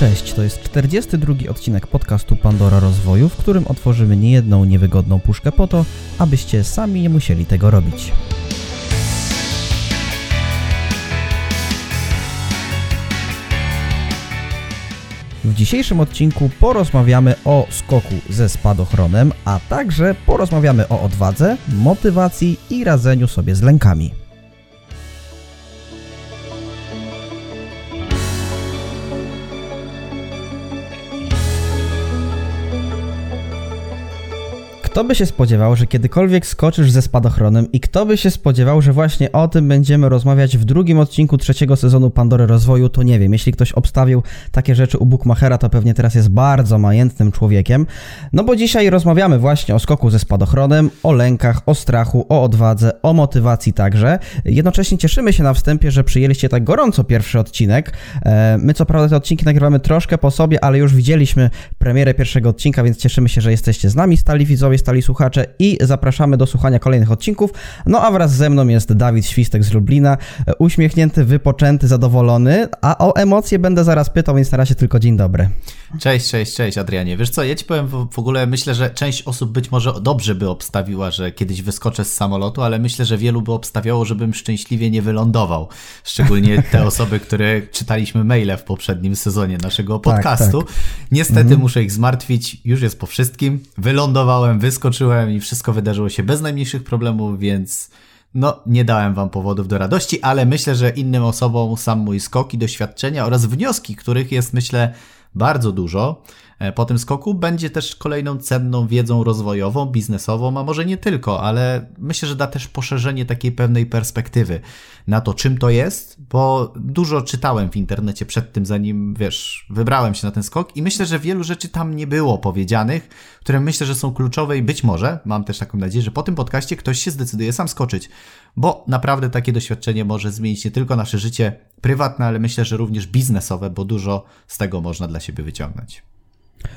Cześć, to jest 42 odcinek podcastu Pandora Rozwoju, w którym otworzymy niejedną niewygodną puszkę po to, abyście sami nie musieli tego robić. W dzisiejszym odcinku porozmawiamy o skoku ze spadochronem, a także porozmawiamy o odwadze, motywacji i radzeniu sobie z lękami. Kto by się spodziewał, że kiedykolwiek skoczysz ze spadochronem i kto by się spodziewał, że właśnie o tym będziemy rozmawiać w drugim odcinku trzeciego sezonu Pandory Rozwoju, to nie wiem. Jeśli ktoś obstawił takie rzeczy u Bookmachera, to pewnie teraz jest bardzo majętnym człowiekiem. No bo dzisiaj rozmawiamy właśnie o skoku ze spadochronem, o lękach, o strachu, o odwadze, o motywacji także. Jednocześnie cieszymy się na wstępie, że przyjęliście tak gorąco pierwszy odcinek. E, my co prawda te odcinki nagrywamy troszkę po sobie, ale już widzieliśmy premierę pierwszego odcinka, więc cieszymy się, że jesteście z nami, stali widzowie, stali słuchacze i zapraszamy do słuchania kolejnych odcinków. No a wraz ze mną jest Dawid Świstek z Lublina, uśmiechnięty, wypoczęty, zadowolony, a o emocje będę zaraz pytał, więc na razie tylko dzień dobry. Cześć, cześć, cześć Adrianie. Wiesz co, ja ci powiem w ogóle, myślę, że część osób być może dobrze by obstawiła, że kiedyś wyskoczę z samolotu, ale myślę, że wielu by obstawiało, żebym szczęśliwie nie wylądował. Szczególnie te osoby, które czytaliśmy maile w poprzednim sezonie naszego tak, podcastu. Tak, tak. Niestety mhm. muszę ich zmartwić, już jest po wszystkim. Wylądowałem, wyskoczyłem i wszystko wydarzyło się bez najmniejszych problemów, więc no, nie dałem wam powodów do radości, ale myślę, że innym osobom sam mój skok i doświadczenia oraz wnioski, których jest myślę bardzo dużo po tym skoku, będzie też kolejną cenną wiedzą rozwojową, biznesową, a może nie tylko, ale myślę, że da też poszerzenie takiej pewnej perspektywy na to, czym to jest, bo dużo czytałem w internecie przed tym, zanim, wiesz, wybrałem się na ten skok i myślę, że wielu rzeczy tam nie było powiedzianych, które myślę, że są kluczowe i być może, mam też taką nadzieję, że po tym podcaście ktoś się zdecyduje sam skoczyć, bo naprawdę takie doświadczenie może zmienić nie tylko nasze życie prywatne, ale myślę, że również biznesowe, bo dużo z tego można dla siebie wyciągnąć.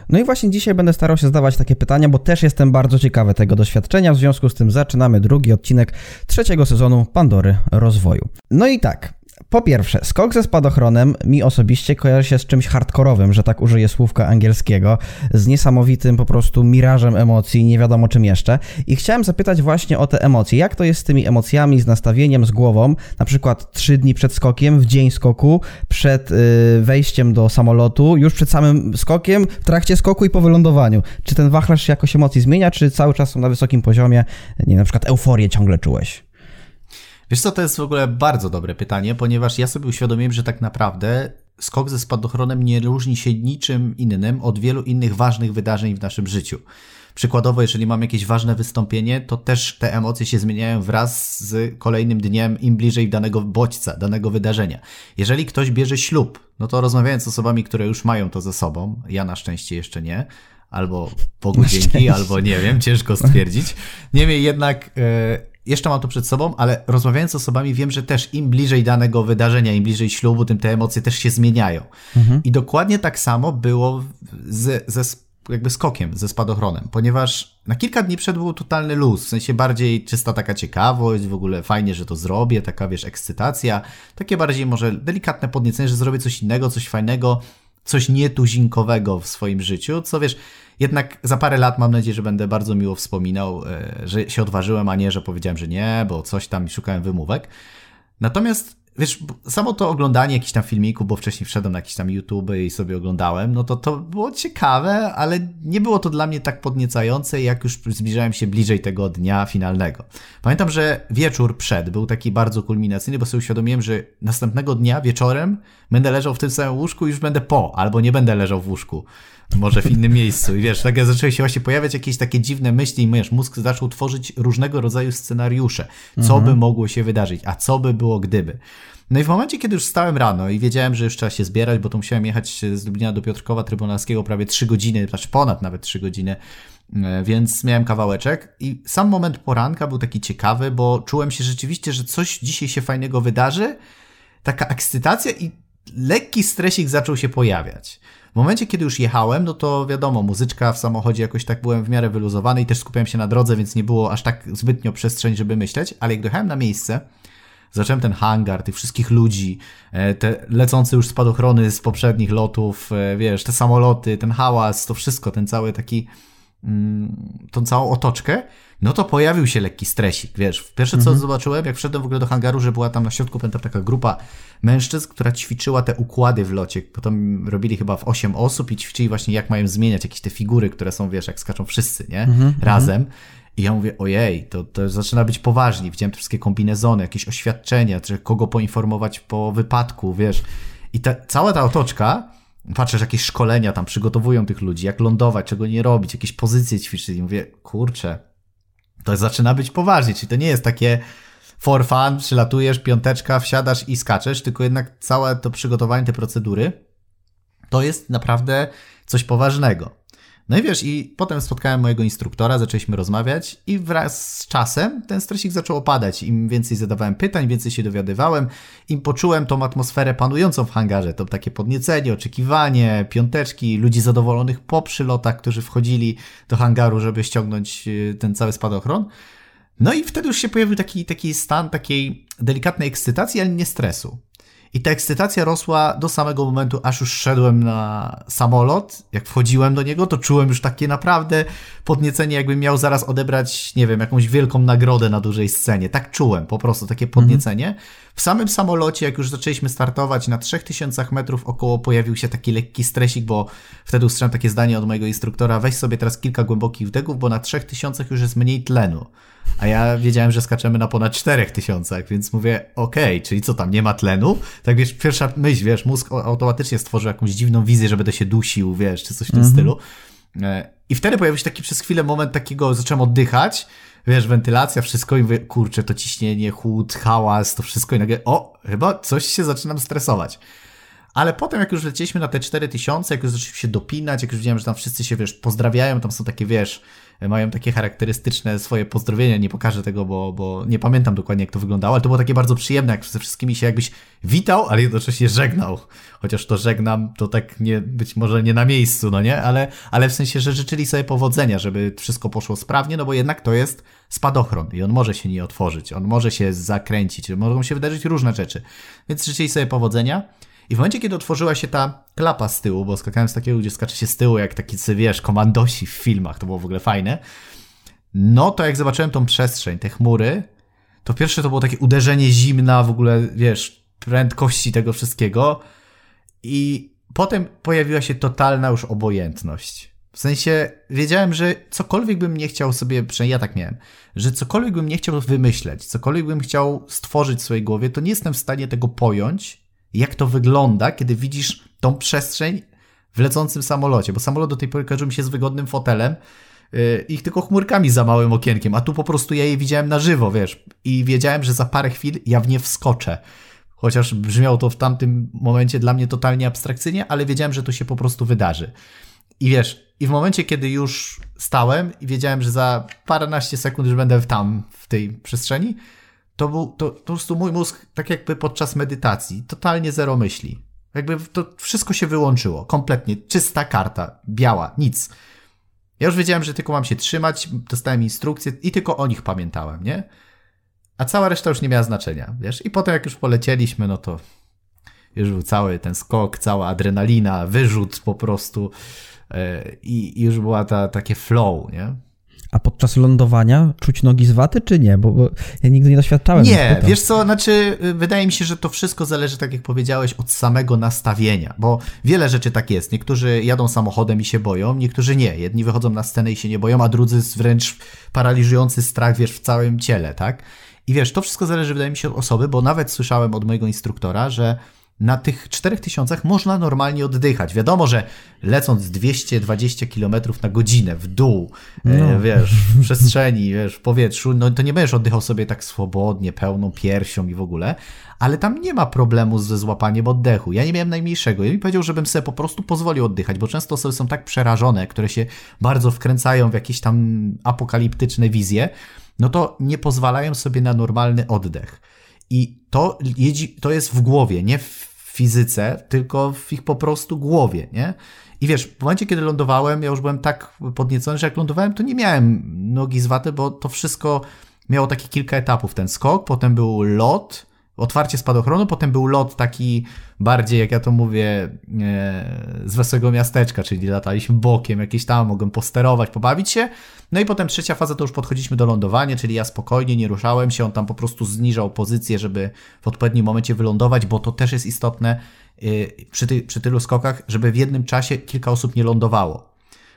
No i właśnie dzisiaj będę starał się zadawać takie pytania, bo też jestem bardzo ciekawy tego doświadczenia. W związku z tym zaczynamy drugi odcinek trzeciego sezonu Pandory Rozwoju. No i tak, po pierwsze, skok ze spadochronem mi osobiście kojarzy się z czymś hardkorowym, że tak użyję słówka angielskiego, z niesamowitym po prostu mirażem emocji, nie wiadomo czym jeszcze. I chciałem zapytać właśnie o te emocje. Jak to jest z tymi emocjami, z nastawieniem, z głową, na przykład trzy dni przed skokiem, w dzień skoku, przed yy, wejściem do samolotu, już przed samym skokiem, w trakcie skoku i po wylądowaniu. Czy ten wachlarz jakoś emocji zmienia, czy cały czas są na wysokim poziomie, nie na przykład euforię ciągle czułeś? Wiesz co, to jest w ogóle bardzo dobre pytanie, ponieważ ja sobie uświadomiłem, że tak naprawdę skok ze spadochronem nie różni się niczym innym od wielu innych ważnych wydarzeń w naszym życiu. Przykładowo, jeżeli mam jakieś ważne wystąpienie, to też te emocje się zmieniają wraz z kolejnym dniem, im bliżej danego bodźca, danego wydarzenia. Jeżeli ktoś bierze ślub, no to rozmawiając z osobami, które już mają to ze sobą, ja na szczęście jeszcze nie, albo Bogu dzięki, albo nie wiem, ciężko stwierdzić. Niemniej jednak. Yy, jeszcze mam to przed sobą, ale rozmawiając z osobami wiem, że też im bliżej danego wydarzenia, im bliżej ślubu, tym te emocje też się zmieniają. Mhm. I dokładnie tak samo było ze, ze jakby skokiem, ze spadochronem, ponieważ na kilka dni przed był totalny luz, w sensie bardziej czysta taka ciekawość, w ogóle fajnie, że to zrobię, taka wiesz, ekscytacja, takie bardziej może delikatne podniecenie, że zrobię coś innego, coś fajnego, coś nietuzinkowego w swoim życiu, co wiesz, jednak za parę lat mam nadzieję, że będę bardzo miło wspominał, e, że się odważyłem, a nie, że powiedziałem, że nie, bo coś tam szukałem wymówek. Natomiast wiesz, samo to oglądanie jakichś tam filmików, bo wcześniej wszedłem na jakieś tam YouTube i sobie oglądałem, no to to było ciekawe, ale nie było to dla mnie tak podniecające, jak już zbliżałem się bliżej tego dnia finalnego. Pamiętam, że wieczór przed był taki bardzo kulminacyjny, bo sobie uświadomiłem, że następnego dnia wieczorem będę leżał w tym samym łóżku i już będę po, albo nie będę leżał w łóżku może w innym miejscu. I wiesz, tak zaczęły się właśnie pojawiać jakieś takie dziwne myśli i wiesz, mózg zaczął tworzyć różnego rodzaju scenariusze. Co mhm. by mogło się wydarzyć, a co by było gdyby. No i w momencie, kiedy już wstałem rano i wiedziałem, że już trzeba się zbierać, bo to musiałem jechać z Lublina do Piotrkowa Trybunalskiego prawie 3 godziny, znaczy ponad nawet 3 godziny, e, więc miałem kawałeczek i sam moment poranka był taki ciekawy, bo czułem się rzeczywiście, że coś dzisiaj się fajnego wydarzy, taka ekscytacja i lekki stresik zaczął się pojawiać. W momencie, kiedy już jechałem, no to wiadomo, muzyczka w samochodzie jakoś tak byłem w miarę wyluzowany i też skupiałem się na drodze, więc nie było aż tak zbytnio przestrzeń, żeby myśleć, ale jak dojechałem na miejsce, Zacząłem ten hangar, tych wszystkich ludzi, e, te lecące już spadochrony z poprzednich lotów, e, wiesz, te samoloty, ten hałas, to wszystko, ten cały taki, tą całą otoczkę, no to pojawił się lekki stresik, wiesz. Pierwsze co mhm. zobaczyłem, jak wszedłem w ogóle do hangaru, że była tam na środku, pamiętam, taka grupa mężczyzn, która ćwiczyła te układy w locie. Potem robili chyba w 8 osób i ćwiczyli właśnie jak mają zmieniać jakieś te figury, które są, wiesz, jak skaczą wszyscy, nie? Mhm, Razem. I ja mówię, ojej, to, to zaczyna być poważnie. Widziałem te wszystkie kombinezony, jakieś oświadczenia, czy kogo poinformować po wypadku, wiesz. I ta, cała ta otoczka, patrzę, że jakieś szkolenia tam przygotowują tych ludzi, jak lądować, czego nie robić, jakieś pozycje ćwiczyć. I mówię, kurczę, to zaczyna być poważnie, czyli to nie jest takie for fun, przylatujesz, piąteczka, wsiadasz i skaczesz, tylko jednak całe to przygotowanie, te procedury, to jest naprawdę coś poważnego. No i wiesz, i potem spotkałem mojego instruktora, zaczęliśmy rozmawiać i wraz z czasem ten stresik zaczął opadać. Im więcej zadawałem pytań, więcej się dowiadywałem, im poczułem tą atmosferę panującą w hangarze, to takie podniecenie, oczekiwanie, piąteczki, ludzi zadowolonych po przylotach, którzy wchodzili do hangaru, żeby ściągnąć y, ten cały spadochron. No i wtedy już się pojawił taki, taki stan takiej delikatnej ekscytacji, ale nie stresu. I ta ekscytacja rosła do samego momentu, aż już szedłem na samolot. Jak wchodziłem do niego, to czułem już takie naprawdę podniecenie, jakbym miał zaraz odebrać, nie wiem, jakąś wielką nagrodę na dużej scenie. Tak czułem, po prostu takie mhm. podniecenie. -hmm. W samym samolocie, jak już zaczęliśmy startować, na 3000 metrów około pojawił się taki lekki stresik, bo wtedy usłyszałem takie zdanie od mojego instruktora: weź sobie teraz kilka głębokich wdechów, bo na 3000 już jest mniej tlenu. A ja wiedziałem, że skaczemy na ponad 4000, więc mówię, okej, okay, czyli co tam, nie ma tlenu? Tak wiesz, pierwsza myśl, wiesz, mózg automatycznie stworzył jakąś dziwną wizję, że będę się dusił, wiesz, czy coś w tym -hmm. stylu. E, I wtedy pojawił się taki przez chwilę moment takiego, zacząłem oddychać, wiesz, wentylacja, wszystko i mówię, kurczę, to ciśnienie, chłód, hałas, to wszystko i nagle, o, chyba coś się zaczynam stresować. Ale potem, jak już lecieliśmy na te 4000, jak już zaczęliśmy się dopinać, jak już widziałem, że tam wszyscy się, wiesz, pozdrawiają, tam są takie, wiesz, mają takie charakterystyczne swoje pozdrowienia. Nie pokażę tego, bo, bo nie pamiętam dokładnie, jak to wyglądało, ale to było takie bardzo przyjemne, jak ze wszystkimi się jakbyś witał, ale jednocześnie żegnał. Chociaż to żegnam, to tak nie, być może nie na miejscu, no nie? Ale, ale w sensie, że życzyli sobie powodzenia, żeby wszystko poszło sprawnie, no bo jednak to jest spadochron i on może się nie otworzyć, on może się zakręcić, mogą się wydarzyć różne rzeczy. Więc życzyli sobie powodzenia. I w momencie, kiedy otworzyła się ta klapa z tyłu, bo skakałem z takiego, gdzie skacze się z tyłu, jak taki, wiesz, komandosi w filmach, to było w ogóle fajne, no to jak zobaczyłem tą przestrzeń, te chmury, to pierwsze to było takie uderzenie zimna, w ogóle, wiesz, prędkości tego wszystkiego i potem pojawiła się totalna już obojętność. W sensie wiedziałem, że cokolwiek bym nie chciał sobie, przynajmniej ja tak miałem, że cokolwiek bym nie chciał wymyśleć, cokolwiek bym chciał stworzyć w swojej głowie, to nie jestem w stanie tego pojąć jak to wygląda, kiedy widzisz tą przestrzeń w lecącym samolocie, bo samolot do tej pory kojarzył mi się z wygodnym fotelem, yy, ich tylko chmurkami za małym okienkiem, a tu po prostu ja je widziałem na żywo, wiesz, i wiedziałem, że za parę chwil ja w nie wskoczę. Chociaż brzmiało to w tamtym momencie dla mnie totalnie abstrakcyjnie, ale wiedziałem, że to się po prostu wydarzy. I wiesz, i w momencie, kiedy już stałem i wiedziałem, że za paręnaście sekund już będę tam, w tej przestrzeni, to był to, to po prostu mój mózg, tak jakby podczas medytacji, totalnie zero myśli. Jakby to wszystko się wyłączyło, kompletnie. Czysta karta, biała, nic. Ja już wiedziałem, że tylko mam się trzymać, dostałem instrukcje i tylko o nich pamiętałem, nie? A cała reszta już nie miała znaczenia, wiesz? I potem jak już polecieliśmy, no to już był cały ten skok, cała adrenalina, wyrzut po prostu yy, i już była ta takie flow, nie? A podczas lądowania czuć nogi z waty, czy nie? Bo, bo ja nigdy nie doświadczałem. Nie, wiesz co, znaczy y, wydaje mi się, że to wszystko zależy, tak jak powiedziałeś, od samego nastawienia, bo wiele rzeczy tak jest. Niektórzy jadą samochodem i się boją, niektórzy nie. Jedni wychodzą na scenę i się nie boją, a drudzy wręcz paraliżujący strach, wiesz, w całym ciele, tak? I wiesz, to wszystko zależy, wydaje mi się, od osoby, bo nawet słyszałem od mojego instruktora, że na tych 4000 można normalnie oddychać. Wiadomo, że lecąc 220 km na godzinę w dół, e, no. wiesz, w przestrzeni, wiesz, w powietrzu, no to nie będziesz oddychał sobie tak swobodnie, pełną piersią i w ogóle, ale tam nie ma problemu ze złapaniem oddechu. Ja nie miałem najmniejszego. Ja mi powiedział, żebym sobie po prostu pozwolił oddychać, bo często osoby są tak przerażone, które się bardzo wkręcają w jakieś tam apokaliptyczne wizje, no to nie pozwalają sobie na normalny oddech. I to, to jest w głowie, nie w fizyce, tylko w ich po prostu głowie, nie? I wiesz, w momencie, kiedy lądowałem, ja już byłem tak podniecony, że jak lądowałem, to nie miałem nogi z waty, bo to wszystko miało takie kilka etapów. Ten skok, potem był lot, otwarcie spadochronu, potem był lot taki bardziej, jak ja to mówię, e, z wesołego miasteczka, czyli lataliśmy bokiem, jakieś tam, mogłem posterować, pobawić się. No i potem trzecia faza to już podchodziliśmy do lądowania, czyli ja spokojnie nie ruszałem się, on tam po prostu zniżał pozycję, żeby w odpowiednim momencie wylądować, bo to też jest istotne y, przy, ty, przy tylu skokach, żeby w jednym czasie kilka osób nie lądowało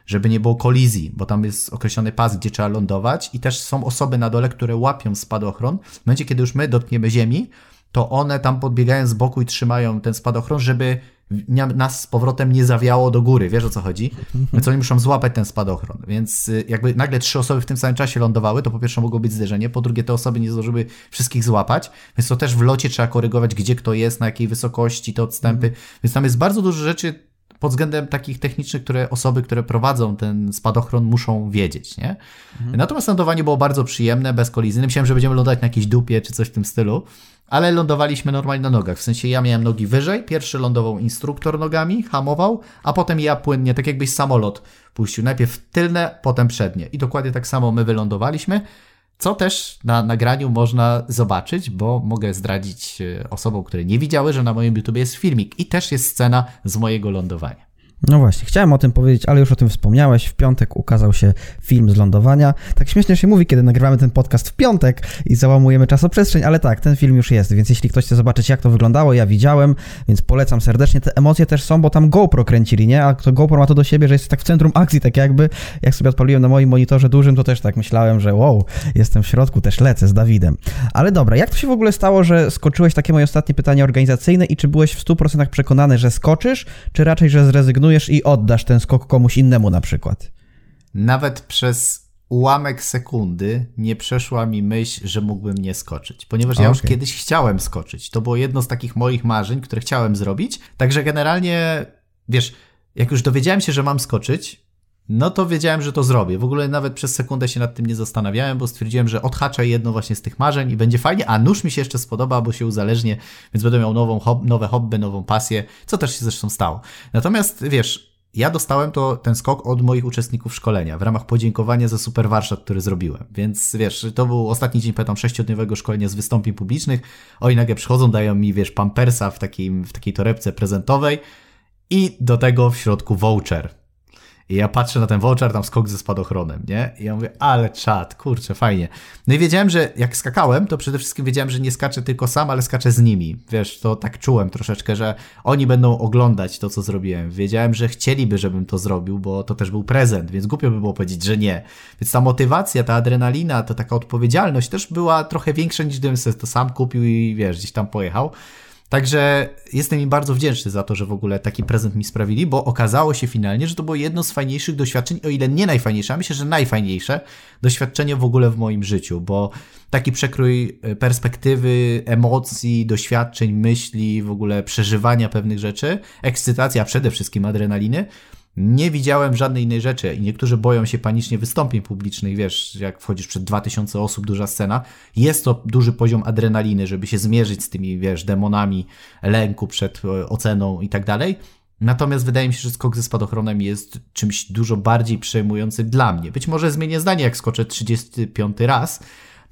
żeby nie było kolizji, bo tam jest określony pas, gdzie trzeba lądować i też są osoby na dole, które łapią spadochron. W momencie, kiedy już my dotkniemy ziemi, to one tam podbiegają z boku i trzymają ten spadochron, żeby nas z powrotem nie zawiało do góry, wiesz o co chodzi? Więc oni muszą złapać ten spadochron, więc y, jakby nagle trzy osoby w tym samym czasie lądowały, to po pierwsze mogło być zderzenie, po drugie te osoby nie zdążyły wszystkich złapać, więc to też w locie trzeba korygować, gdzie kto jest, na jakiej wysokości, te odstępy, więc tam jest bardzo dużo rzeczy pod względem takich technicznych, które osoby, które prowadzą ten spadochron muszą wiedzieć, nie? Mhm. Natomiast lądowanie było bardzo przyjemne, bezkolizyjne. Myślałem, że będziemy lądować na jakiejś dupie czy coś w tym stylu, ale lądowaliśmy normalnie na nogach. W sensie ja miałem nogi wyżej, pierwszy lądował instruktor nogami, hamował, a potem ja płynnie, tak jakbyś samolot puścił. Najpierw tylne, potem przednie. I dokładnie tak samo my wylądowaliśmy. Co też na nagraniu można zobaczyć, bo mogę zdradzić e, osobom, które nie widziały, że na moim YouTube jest filmik i też jest scena z mojego lądowania. No właśnie, chciałem o tym powiedzieć, ale już o tym wspomniałeś. W piątek ukazał się film z lądowania. Tak śmiesznie się mówi, kiedy nagrywamy ten podcast w piątek i załamujemy czasoprzestrzeń, ale tak, ten film już jest, więc jeśli ktoś chce zobaczyć, jak to wyglądało, ja widziałem, więc polecam serdecznie. Te emocje też są, bo tam GoPro kręcili, nie? A to GoPro ma to do siebie, że jest tak w centrum akcji, tak jakby, jak sobie odpaliłem na moim monitorze dużym, to też tak myślałem, że wow, jestem w środku, też lecę z Dawidem. Ale dobra, jak to się w ogóle stało, że skoczyłeś, takie moje ostatnie pytanie organizacyjne i czy byłeś w 100% przekonany, że skoczysz, czy raczej, że zrezygnujesz i oddasz ten skok komuś innemu na przykład. Nawet przez ułamek sekundy nie przeszła mi myśl, że mógłbym nie skoczyć, ponieważ ja już kiedyś chciałem skoczyć. To było jedno z takich moich marzeń, które chciałem zrobić. Także generalnie, wiesz, jak już dowiedziałem się, że mam skoczyć, no to wiedziałem, że to zrobię. W ogóle nawet przez sekundę się nad tym nie zastanawiałem, bo stwierdziłem, że odhaczę jedno właśnie z tych marzeń i będzie fajnie, a nóż mi się jeszcze spodoba, bo się uzależnię, więc będę miał nową hob nowe hobby, nową pasję, co też się zresztą stało. Natomiast wiesz, ja dostałem to, ten skok od moich uczestników szkolenia w ramach podziękowania za super warsztat, który zrobiłem. Więc wiesz, to był ostatni dzień, pamiętam, sześciodniowego szkolenia z wystąpień publicznych. Oni nagle przychodzą, dają mi, wiesz, pampersa w, takim, w takiej torebce prezentowej i do tego w środku voucher i ja patrzę na ten voucher, tam skok ze spadochronem, nie? I ja mówię, ale czad, kurczę, fajnie. No i wiedziałem, że jak skakałem, to przede wszystkim wiedziałem, że nie skaczę tylko sam, ale skaczę z nimi. Wiesz, to tak czułem troszeczkę, że oni będą oglądać to, co zrobiłem. Wiedziałem, że chcieliby, żebym to zrobił, bo to też był prezent, więc głupio by było powiedzieć, że nie. Więc ta motywacja, ta adrenalina, to taka odpowiedzialność też była trochę większa niż gdybym sobie to sam kupił i wiesz, gdzieś tam pojechał. Także jestem im bardzo wdzięczny za to, że w ogóle taki prezent mi sprawili, bo okazało się finalnie, że to było jedno z fajniejszych doświadczeń, o ile nie najfajniejsze, a myślę, że najfajniejsze doświadczenie w ogóle w moim życiu, bo taki przekrój e, perspektywy, emocji, doświadczeń, myśli, w ogóle przeżywania pewnych rzeczy, ekscytacja, przede wszystkim adrenaliny, nie widziałem żadnej innej rzeczy i niektórzy boją się panicznie wystąpień publicznych, wiesz, jak wchodzisz przed 2000 osób, duża scena. Jest to duży poziom adrenaliny, żeby się zmierzyć z tymi, wiesz, demonami lęku przed e, oceną i tak dalej. Natomiast wydaje mi się, że skok ze spadochronem jest czymś dużo bardziej przejmującym dla mnie. Być może zmienię zdanie, jak skoczę 35 raz.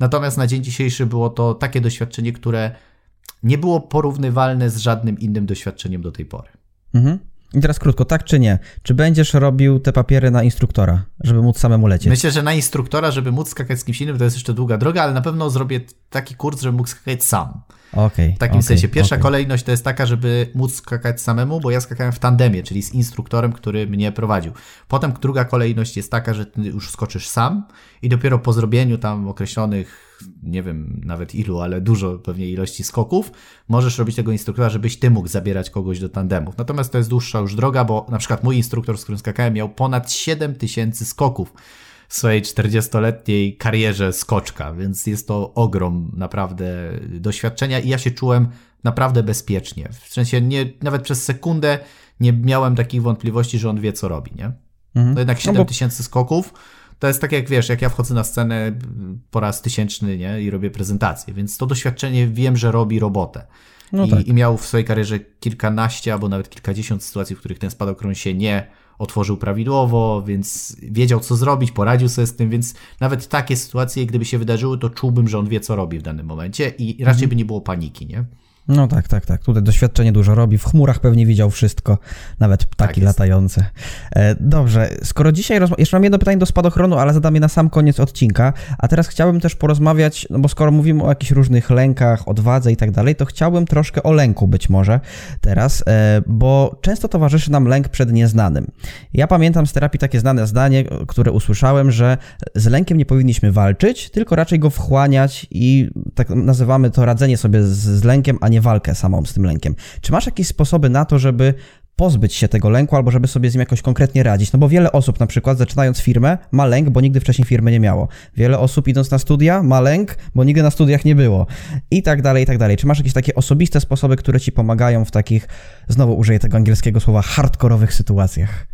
Natomiast na dzień dzisiejszy było to takie doświadczenie, które nie było porównywalne z żadnym innym doświadczeniem do tej pory. Mhm. I teraz krótko, tak czy nie? Czy będziesz robił te papiery na instruktora, żeby móc samemu lecieć? Myślę, że na instruktora, żeby móc skakać z kimś innym, to jest jeszcze długa droga, ale na pewno zrobię taki kurs, żeby mógł skakać sam. Okay, w takim okay, sensie. Pierwsza okay. kolejność to jest taka, żeby móc skakać samemu, bo ja skakałem w tandemie, czyli z instruktorem, który mnie prowadził. Potem druga kolejność jest taka, że ty już skoczysz sam i dopiero po zrobieniu tam określonych nie wiem nawet ilu, ale dużo pewnie ilości skoków, możesz robić tego instruktora, żebyś ty mógł zabierać kogoś do tandemów. Natomiast to jest dłuższa już droga, bo na przykład mój instruktor, z którym skakałem, miał ponad 7 tysięcy skoków w swojej 40-letniej karierze skoczka, więc jest to ogrom naprawdę doświadczenia i ja się czułem naprawdę bezpiecznie. W sensie nie, nawet przez sekundę nie miałem takich wątpliwości, że on wie, co robi, nie? Mhm. To jednak 7 no bo... skoków to jest tak jak wiesz, jak ja wchodzę na scenę po raz tysięczny nie? i robię prezentację, więc to doświadczenie wiem, że robi robotę. No I, tak. I miał w swojej karierze kilkanaście albo nawet kilkadziesiąt sytuacji, w których ten spadochron się nie otworzył prawidłowo, więc wiedział co zrobić, poradził sobie z tym, więc nawet takie sytuacje, gdyby się wydarzyły, to czułbym, że on wie co robi w danym momencie i raczej mhm. by nie było paniki, nie? No tak, tak, tak. Tutaj doświadczenie dużo robi. W chmurach pewnie widział wszystko, nawet ptaki tak latające. E, dobrze, skoro dzisiaj rozma- jeszcze mam jedno pytanie do spadochronu, ale zadam je na sam koniec odcinka. A teraz chciałbym też porozmawiać, no bo skoro mówimy o jakichś różnych lękach, odwadze i tak dalej, to chciałbym troszkę o lęku być może teraz, e, bo często towarzyszy nam lęk przed nieznanym. Ja pamiętam z terapii takie znane zdanie, które usłyszałem, że z lękiem nie powinniśmy walczyć, tylko raczej go wchłaniać i tak nazywamy to radzenie sobie z, z lękiem, a nie walkę samą z tym lękiem. Czy masz jakieś sposoby na to, żeby pozbyć się tego lęku albo żeby sobie z nim jakoś konkretnie radzić. No bo wiele osób na przykład zaczynając firmę ma lęk, bo nigdy wcześniej firmy nie miało. Wiele osób idąc na studia ma lęk, bo nigdy na studiach nie było. I tak dalej, i tak dalej. Czy masz jakieś takie osobiste sposoby, które ci pomagają w takich, znowu użyję tego angielskiego słowa, hardkorowych sytuacjach?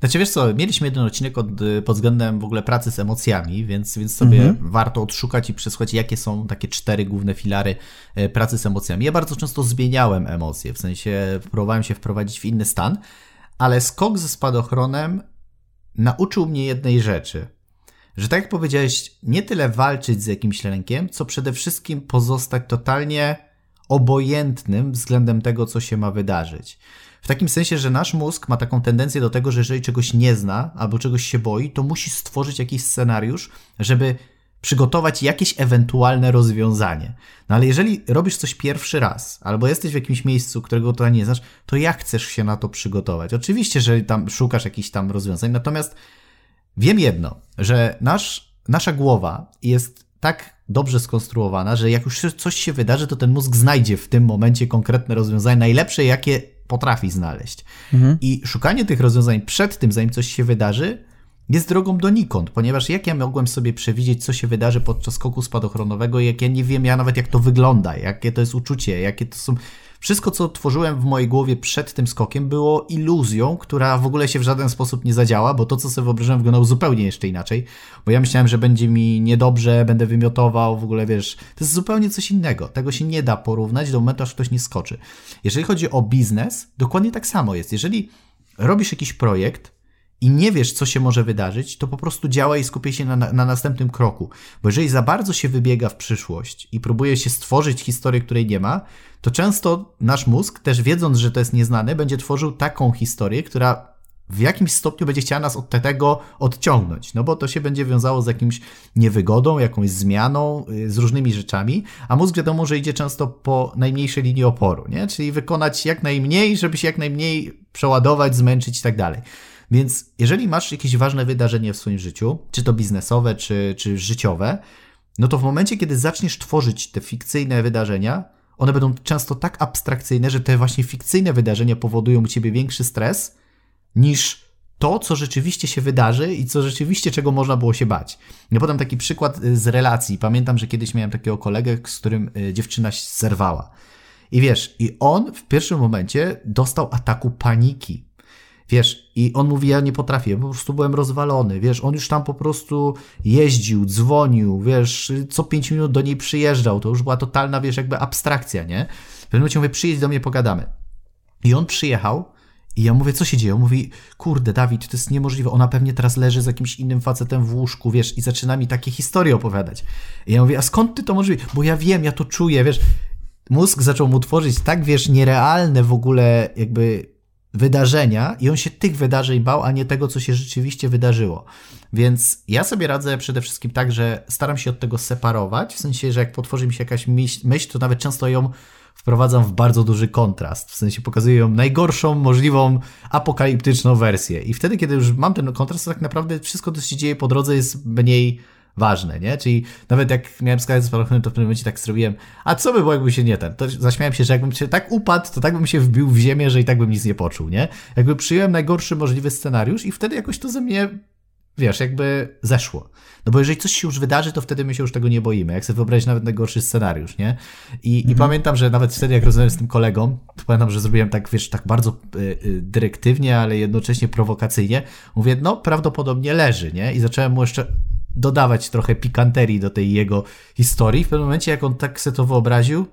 Znaczy wiesz co, mieliśmy jeden odcinek od, y, pod względem w ogóle pracy z emocjami, więc, więc sobie mhm. warto odszukać i przesłuchać, jakie są takie cztery główne filary y, pracy z emocjami. Ja bardzo często zmieniałem emocje, w sensie próbowałem się wprowadzić w inny stan, ale skok ze spadochronem nauczył mnie jednej rzeczy. Że tak jak powiedziałeś, nie tyle walczyć z jakimś lękiem, co przede wszystkim pozostać totalnie obojętnym względem tego, co się ma wydarzyć. W takim sensie, że nasz mózg ma taką tendencję do tego, że jeżeli czegoś nie zna albo czegoś się boi, to musi stworzyć jakiś scenariusz, żeby przygotować jakieś ewentualne rozwiązanie. No ale jeżeli robisz coś pierwszy raz, albo jesteś w jakimś miejscu, którego to nie znasz, to jak chcesz się na to przygotować? Oczywiście, że tam szukasz jakichś tam rozwiązań, natomiast wiem jedno, że nasz, nasza głowa jest tak dobrze skonstruowana, że jak już coś się wydarzy, to ten mózg znajdzie w tym momencie konkretne rozwiązanie, najlepsze, jakie potrafi znaleźć. Mhm. I szukanie tych rozwiązań przed tym, zanim coś się wydarzy, jest drogą donikąd, ponieważ jak ja mogłem sobie przewidzieć, co się wydarzy podczas skoku spadochronowego, jak ja nie wiem ja nawet jak to wygląda, jakie to jest uczucie, jakie to są wszystko, co tworzyłem w mojej głowie przed tym skokiem, było iluzją, która w ogóle się w żaden sposób nie zadziała, bo to, co sobie wyobrażałem, wyglądało zupełnie jeszcze inaczej. Bo ja myślałem, że będzie mi niedobrze, będę wymiotował, w ogóle wiesz, to jest zupełnie coś innego. Tego się nie da porównać do momentu, aż ktoś nie skoczy. Jeżeli chodzi o biznes, dokładnie tak samo jest. Jeżeli robisz jakiś projekt, i nie wiesz, co się może wydarzyć, to po prostu działaj i skupiaj się na, na, następnym kroku. Bo jeżeli za bardzo się wybiega w przyszłość i próbuje się stworzyć historię, której nie ma, to często nasz mózg, też wiedząc, że to jest nieznane, będzie tworzył taką historię, która w jakimś stopniu będzie chciała nas od tego odciągnąć, no bo to się będzie wiązało z jakimś niewygodą, jakąś zmianą, y, z różnymi rzeczami, a mózg wiadomo, że idzie często po najmniejszej linii oporu, nie? czyli wykonać jak najmniej, żeby się jak najmniej przeładować, zmęczyć i tak dalej. Więc jeżeli masz jakieś ważne wydarzenie w swoim życiu, czy to biznesowe, czy, czy życiowe, no to w momencie, kiedy zaczniesz tworzyć te fikcyjne wydarzenia, one będą często tak abstrakcyjne, że te właśnie fikcyjne wydarzenia powodują u ciebie większy stres niż to, co rzeczywiście się wydarzy i co rzeczywiście, czego można było się bać. Ja podam taki przykład y, z relacji. Pamiętam, że kiedyś miałem takiego kolegę, z którym y, dziewczyna się zerwała. I wiesz, i on w pierwszym momencie dostał ataku paniki. Wiesz, i on mówi, ja nie potrafię, po prostu byłem rozwalony, wiesz, on już tam po prostu jeździł, dzwonił, wiesz, co pięć minut do niej przyjeżdżał, to już była totalna, wiesz, jakby abstrakcja, nie? W pewnym momencie mówię, przyjedź do mnie, pogadamy. I on przyjechał i ja mówię, co się dzieje? On mówi, kurde, Dawid, to jest niemożliwe, ona pewnie teraz leży z jakimś innym facetem w łóżku, wiesz, i zaczyna mi takie historie opowiadać. I ja mówię, a skąd ty to możliwe? Bo ja wiem, ja to czuję, wiesz, mózg zaczął mu tworzyć tak, wiesz, nierealne w ogóle jakby wydarzenia i on się tych wydarzeń bał, a nie tego, co się rzeczywiście wydarzyło. Więc ja sobie radzę przede wszystkim tak, że staram się od tego separować, w sensie, że jak potworzy mi się jakaś myśl, to nawet często ją wprowadzam w bardzo duży kontrast, w sensie pokazuję ją najgorszą możliwą apokaliptyczną wersję. I wtedy, kiedy już mam ten kontrast, to tak naprawdę wszystko, co się dzieje po drodze jest mniej ważne, nie? Czyli nawet jak miałem skazać z to w pewnym momencie tak zrobiłem, a co by było, jakby się nie ten? To zaśmiałem się, że jakbym się tak upadł, to tak bym się wbił w ziemię, że i tak bym nic nie poczuł, nie? Jakby przyjąłem najgorszy możliwy scenariusz i wtedy jakoś to ze mnie, wiesz, jakby zeszło. No bo jeżeli coś się już wydarzy, to wtedy my się już tego nie boimy. Jak sobie wyobrazić nawet najgorszy scenariusz, nie? I, mhm. i pamiętam, że nawet wtedy, jak rozmawiałem z tym kolegą, to pamiętam, że zrobiłem tak, wiesz, tak bardzo y, y, dyrektywnie, ale jednocześnie prowokacyjnie. Mówię, no prawdopodobnie leży, nie? I zacząłem mu jeszcze dodawać trochę pikanterii do tej jego historii. W pewnym momencie, jak on tak sobie to wyobraził,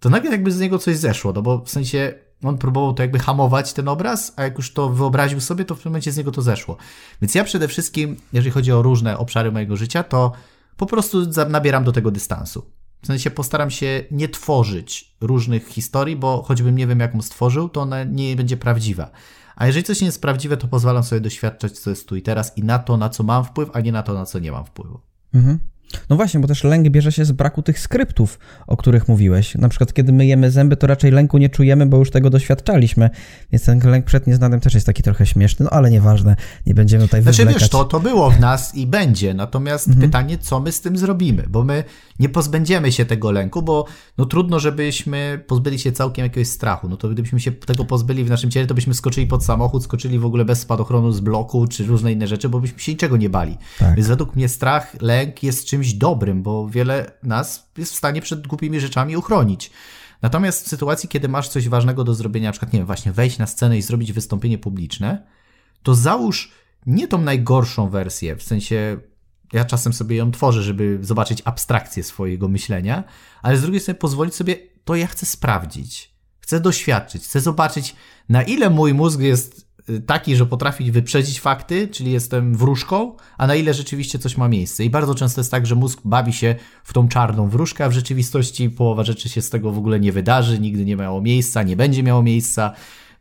to nagle jakby z niego coś zeszło, no bo w sensie on próbował to jakby hamować ten obraz, a jak już to wyobraził sobie, to w tym momencie z niego to zeszło. Więc ja przede wszystkim, jeżeli chodzi o różne obszary mojego życia, to po prostu nabieram do tego dystansu. W sensie postaram się nie tworzyć różnych historii, bo choćbym nie wiem, jaką stworzył, to ona nie będzie prawdziwa. A jeżeli coś nie jest prawdziwe, to pozwalam sobie doświadczać, co jest tu i teraz i na to, na co mam wpływ, a nie na to, na co nie mam wpływu. Mhm. No właśnie, bo też lęk bierze się z braku tych skryptów, o których mówiłeś. Na przykład, kiedy myjemy zęby, to raczej lęku nie czujemy, bo już tego doświadczaliśmy. Więc ten lęk przed nieznanym też jest taki trochę śmieszny, no ale nieważne, nie będziemy tutaj znaczy, Znaczy wiesz, to, to było w nas i będzie, natomiast mhm. pytanie, co my z tym zrobimy, bo my nie pozbędziemy się tego lęku, bo no trudno, żebyśmy pozbyli się całkiem jakiegoś strachu. No to gdybyśmy się tego pozbyli w naszym ciele, to byśmy skoczyli pod samochód, skoczyli w ogóle bez spadochronu z bloku, czy różne inne rzeczy, bo byśmy się niczego nie bali. Tak. Więc według mnie strach, lęk jest czymś dobrym, bo wiele nas jest w stanie przed głupimi rzeczami uchronić. Natomiast w sytuacji, kiedy masz coś ważnego do zrobienia, na przykład, nie wiem, właśnie wejść na scenę i zrobić wystąpienie publiczne, to załóż nie tą najgorszą wersję, w sensie ja czasem sobie ją tworzę, żeby zobaczyć abstrakcję swojego myślenia, ale z drugiej strony pozwolić sobie, to ja chcę sprawdzić. Chcę doświadczyć, chcę zobaczyć, na ile mój mózg jest taki, że potrafi wyprzedzić fakty, czyli jestem wróżką, a na ile rzeczywiście coś ma miejsce. I bardzo często jest tak, że mózg bawi się w tą czarną wróżkę, a w rzeczywistości połowa rzeczy się z tego w ogóle nie wydarzy, nigdy nie miało miejsca, nie będzie miało miejsca.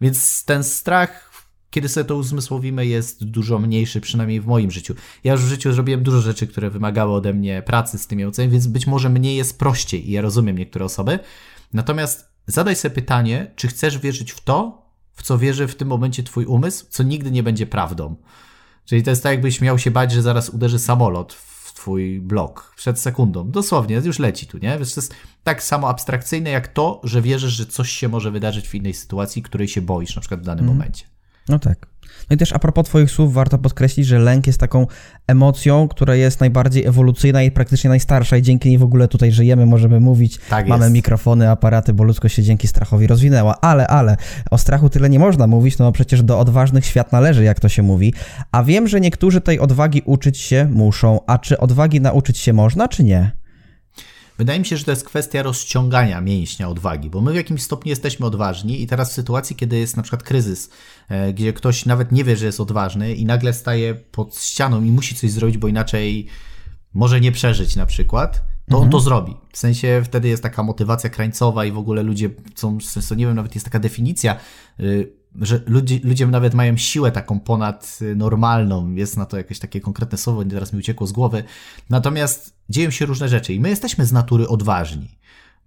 Więc ten strach kiedy sobie to uzmysłowimy, jest dużo mniejszy, przynajmniej w moim życiu. Ja już w życiu zrobiłem dużo rzeczy, które wymagały ode mnie pracy z tymi emocjami, więc być może mnie jest prościej i ja rozumiem niektóre osoby. Natomiast zadaj sobie pytanie, czy chcesz wierzyć w to, w co wierzy w tym momencie twój umysł, co nigdy nie będzie prawdą. Czyli to jest tak, jakbyś miał się bać, że zaraz uderzy samolot w twój blok przed sekundą. Dosłownie, już leci tu, nie? Wiesz, to jest tak samo abstrakcyjne jak to, że wierzysz, że coś się może wydarzyć w innej sytuacji, której się boisz, na przykład w danym mm. momencie. No tak. No i też a propos Twoich słów, warto podkreślić, że lęk jest taką emocją, która jest najbardziej ewolucyjna i praktycznie najstarsza, i dzięki niej w ogóle tutaj żyjemy, możemy mówić. Tak mamy jest. mikrofony, aparaty, bo ludzkość się dzięki strachowi rozwinęła. Ale, ale o strachu tyle nie można mówić, no przecież do odważnych świat należy, jak to się mówi. A wiem, że niektórzy tej odwagi uczyć się muszą. A czy odwagi nauczyć się można, czy nie? Wydaje mi się, że to jest kwestia rozciągania mięśnia odwagi, bo my w jakimś stopniu jesteśmy odważni i teraz w sytuacji, kiedy jest na przykład kryzys, e, gdzie ktoś nawet nie wie, że jest odważny i nagle staje pod ścianą i musi coś zrobić, bo inaczej może nie przeżyć na przykład, to mhm. on to zrobi. W sensie wtedy jest taka motywacja krańcowa i w ogóle ludzie są, nie wiem, nawet jest taka definicja, y, że ludzie, ludzie nawet mają siłę taką ponad normalną, jest na to jakieś takie konkretne słowo, teraz mi uciekło z głowy. Natomiast dzieją się różne rzeczy i my jesteśmy z natury odważni.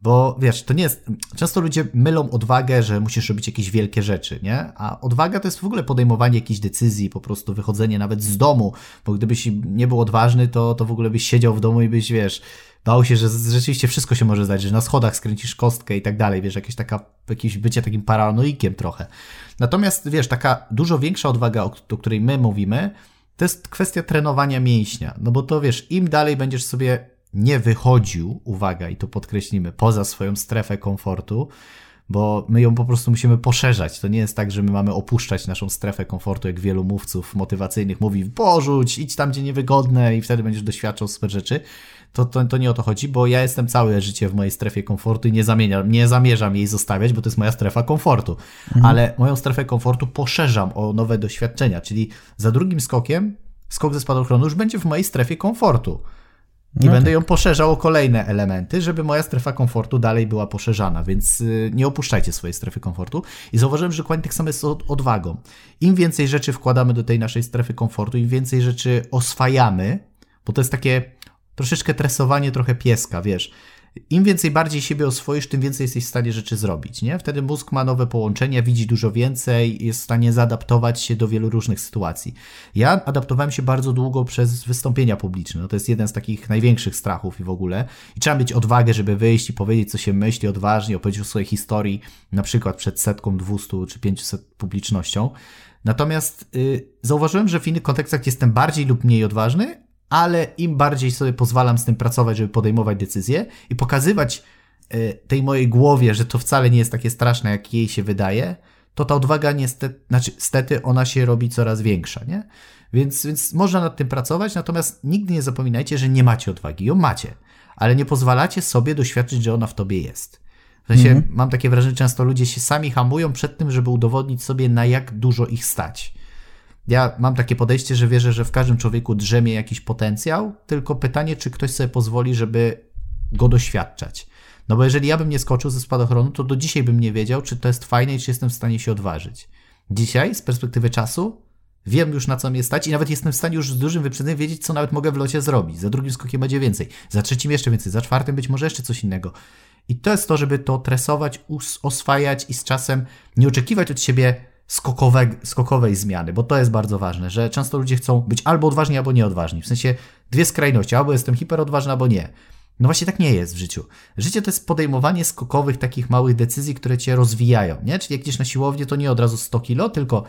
Bo wiesz, to nie jest. Często ludzie mylą odwagę, że musisz robić jakieś wielkie rzeczy, nie? A odwaga to jest w ogóle podejmowanie jakichś decyzji, po prostu wychodzenie nawet z domu, bo gdybyś nie był odważny, to, to w ogóle byś siedział w domu i byś, wiesz, bał się, że rzeczywiście wszystko się może zdać, że na schodach skręcisz kostkę i tak dalej, wiesz, jakieś taka, jakieś bycie takim paranoikiem trochę. Natomiast, wiesz, taka dużo większa odwaga, o, o której my mówimy, to jest kwestia trenowania mięśnia, no bo to, wiesz, im dalej będziesz sobie nie wychodził, uwaga, i to podkreślimy, poza swoją strefę komfortu, bo my ją po prostu musimy poszerzać. To nie jest tak, że my mamy opuszczać naszą strefę komfortu, jak wielu mówców motywacyjnych mówi, porzuć, idź tam, gdzie niewygodne i wtedy będziesz doświadczał super rzeczy to, to, to nie o to chodzi, bo ja jestem całe życie w mojej strefie komfortu i nie, zamieniam, nie zamierzam jej zostawiać, bo to jest moja strefa komfortu. Mhm. Ale moją strefę komfortu poszerzam o nowe doświadczenia, czyli za drugim skokiem, skok ze spadochronu już będzie w mojej strefie komfortu. I no będę tak. ją poszerzał o kolejne elementy, żeby moja strefa komfortu dalej była poszerzana, więc y, nie opuszczajcie swojej strefy komfortu. I zauważyłem, że dokładnie tak samo jest z odwagą. Im więcej rzeczy wkładamy do tej naszej strefy komfortu, im więcej rzeczy oswajamy, bo to jest takie troszeczkę tresowanie trochę pieska, wiesz. Im więcej bardziej siebie oswoisz, tym więcej jesteś w stanie rzeczy zrobić, nie? Wtedy mózg ma nowe połączenia, widzi dużo więcej, jest w stanie zaadaptować się do wielu różnych sytuacji. Ja adaptowałem się bardzo długo przez wystąpienia publiczne. No to jest jeden z takich największych strachów i w ogóle. I trzeba mieć odwagę, żeby wyjść i powiedzieć, co się myśli odważnie, opowiedzieć o swojej historii, na przykład przed setką, dwustu czy pięciuset publicznością. Natomiast yy, zauważyłem, że w innych kontekstach jestem bardziej lub mniej odważny, ale im bardziej sobie pozwalam z tym pracować, żeby podejmować decyzje i pokazywać e, tej mojej głowie, że to wcale nie jest takie straszne, jak jej się wydaje, to ta odwaga niestety, znaczy, niestety ona się robi coraz większa, nie? Więc, więc można nad tym pracować, natomiast nigdy nie zapominajcie, że nie macie odwagi. Ją macie, ale nie pozwalacie sobie doświadczyć, że ona w tobie jest. W sensie mhm. mam takie wrażenie, że często ludzie się sami hamują przed tym, żeby udowodnić sobie, na jak dużo ich stać. Ja mam takie podejście, że wierzę, że w każdym człowieku drzemie jakiś potencjał, tylko pytanie, czy ktoś sobie pozwoli, żeby go doświadczać. No bo jeżeli ja bym nie skoczył ze spadochronu, to do dzisiaj bym nie wiedział, czy to jest fajne i czy jestem w stanie się odważyć. Dzisiaj, z perspektywy czasu, wiem już na co mnie stać i nawet jestem w stanie już z dużym wyprzedzeniem wiedzieć, co nawet mogę w locie zrobić. Za drugim skokiem będzie więcej, za trzecim jeszcze więcej, za czwartym być może jeszcze coś innego. I to jest to, żeby to tresować, oswajać i z czasem nie oczekiwać od siebie skokowe, skokowej zmiany, bo to jest bardzo ważne, że często ludzie chcą być albo odważni, albo nieodważni. W sensie dwie skrajności, albo jestem hiperodważny, albo nie. No właśnie tak nie jest w życiu. Życie to jest podejmowanie skokowych, takich małych decyzji, które cię rozwijają, nie? Czyli jak idziesz na siłownię, to nie od razu 100 kilo, tylko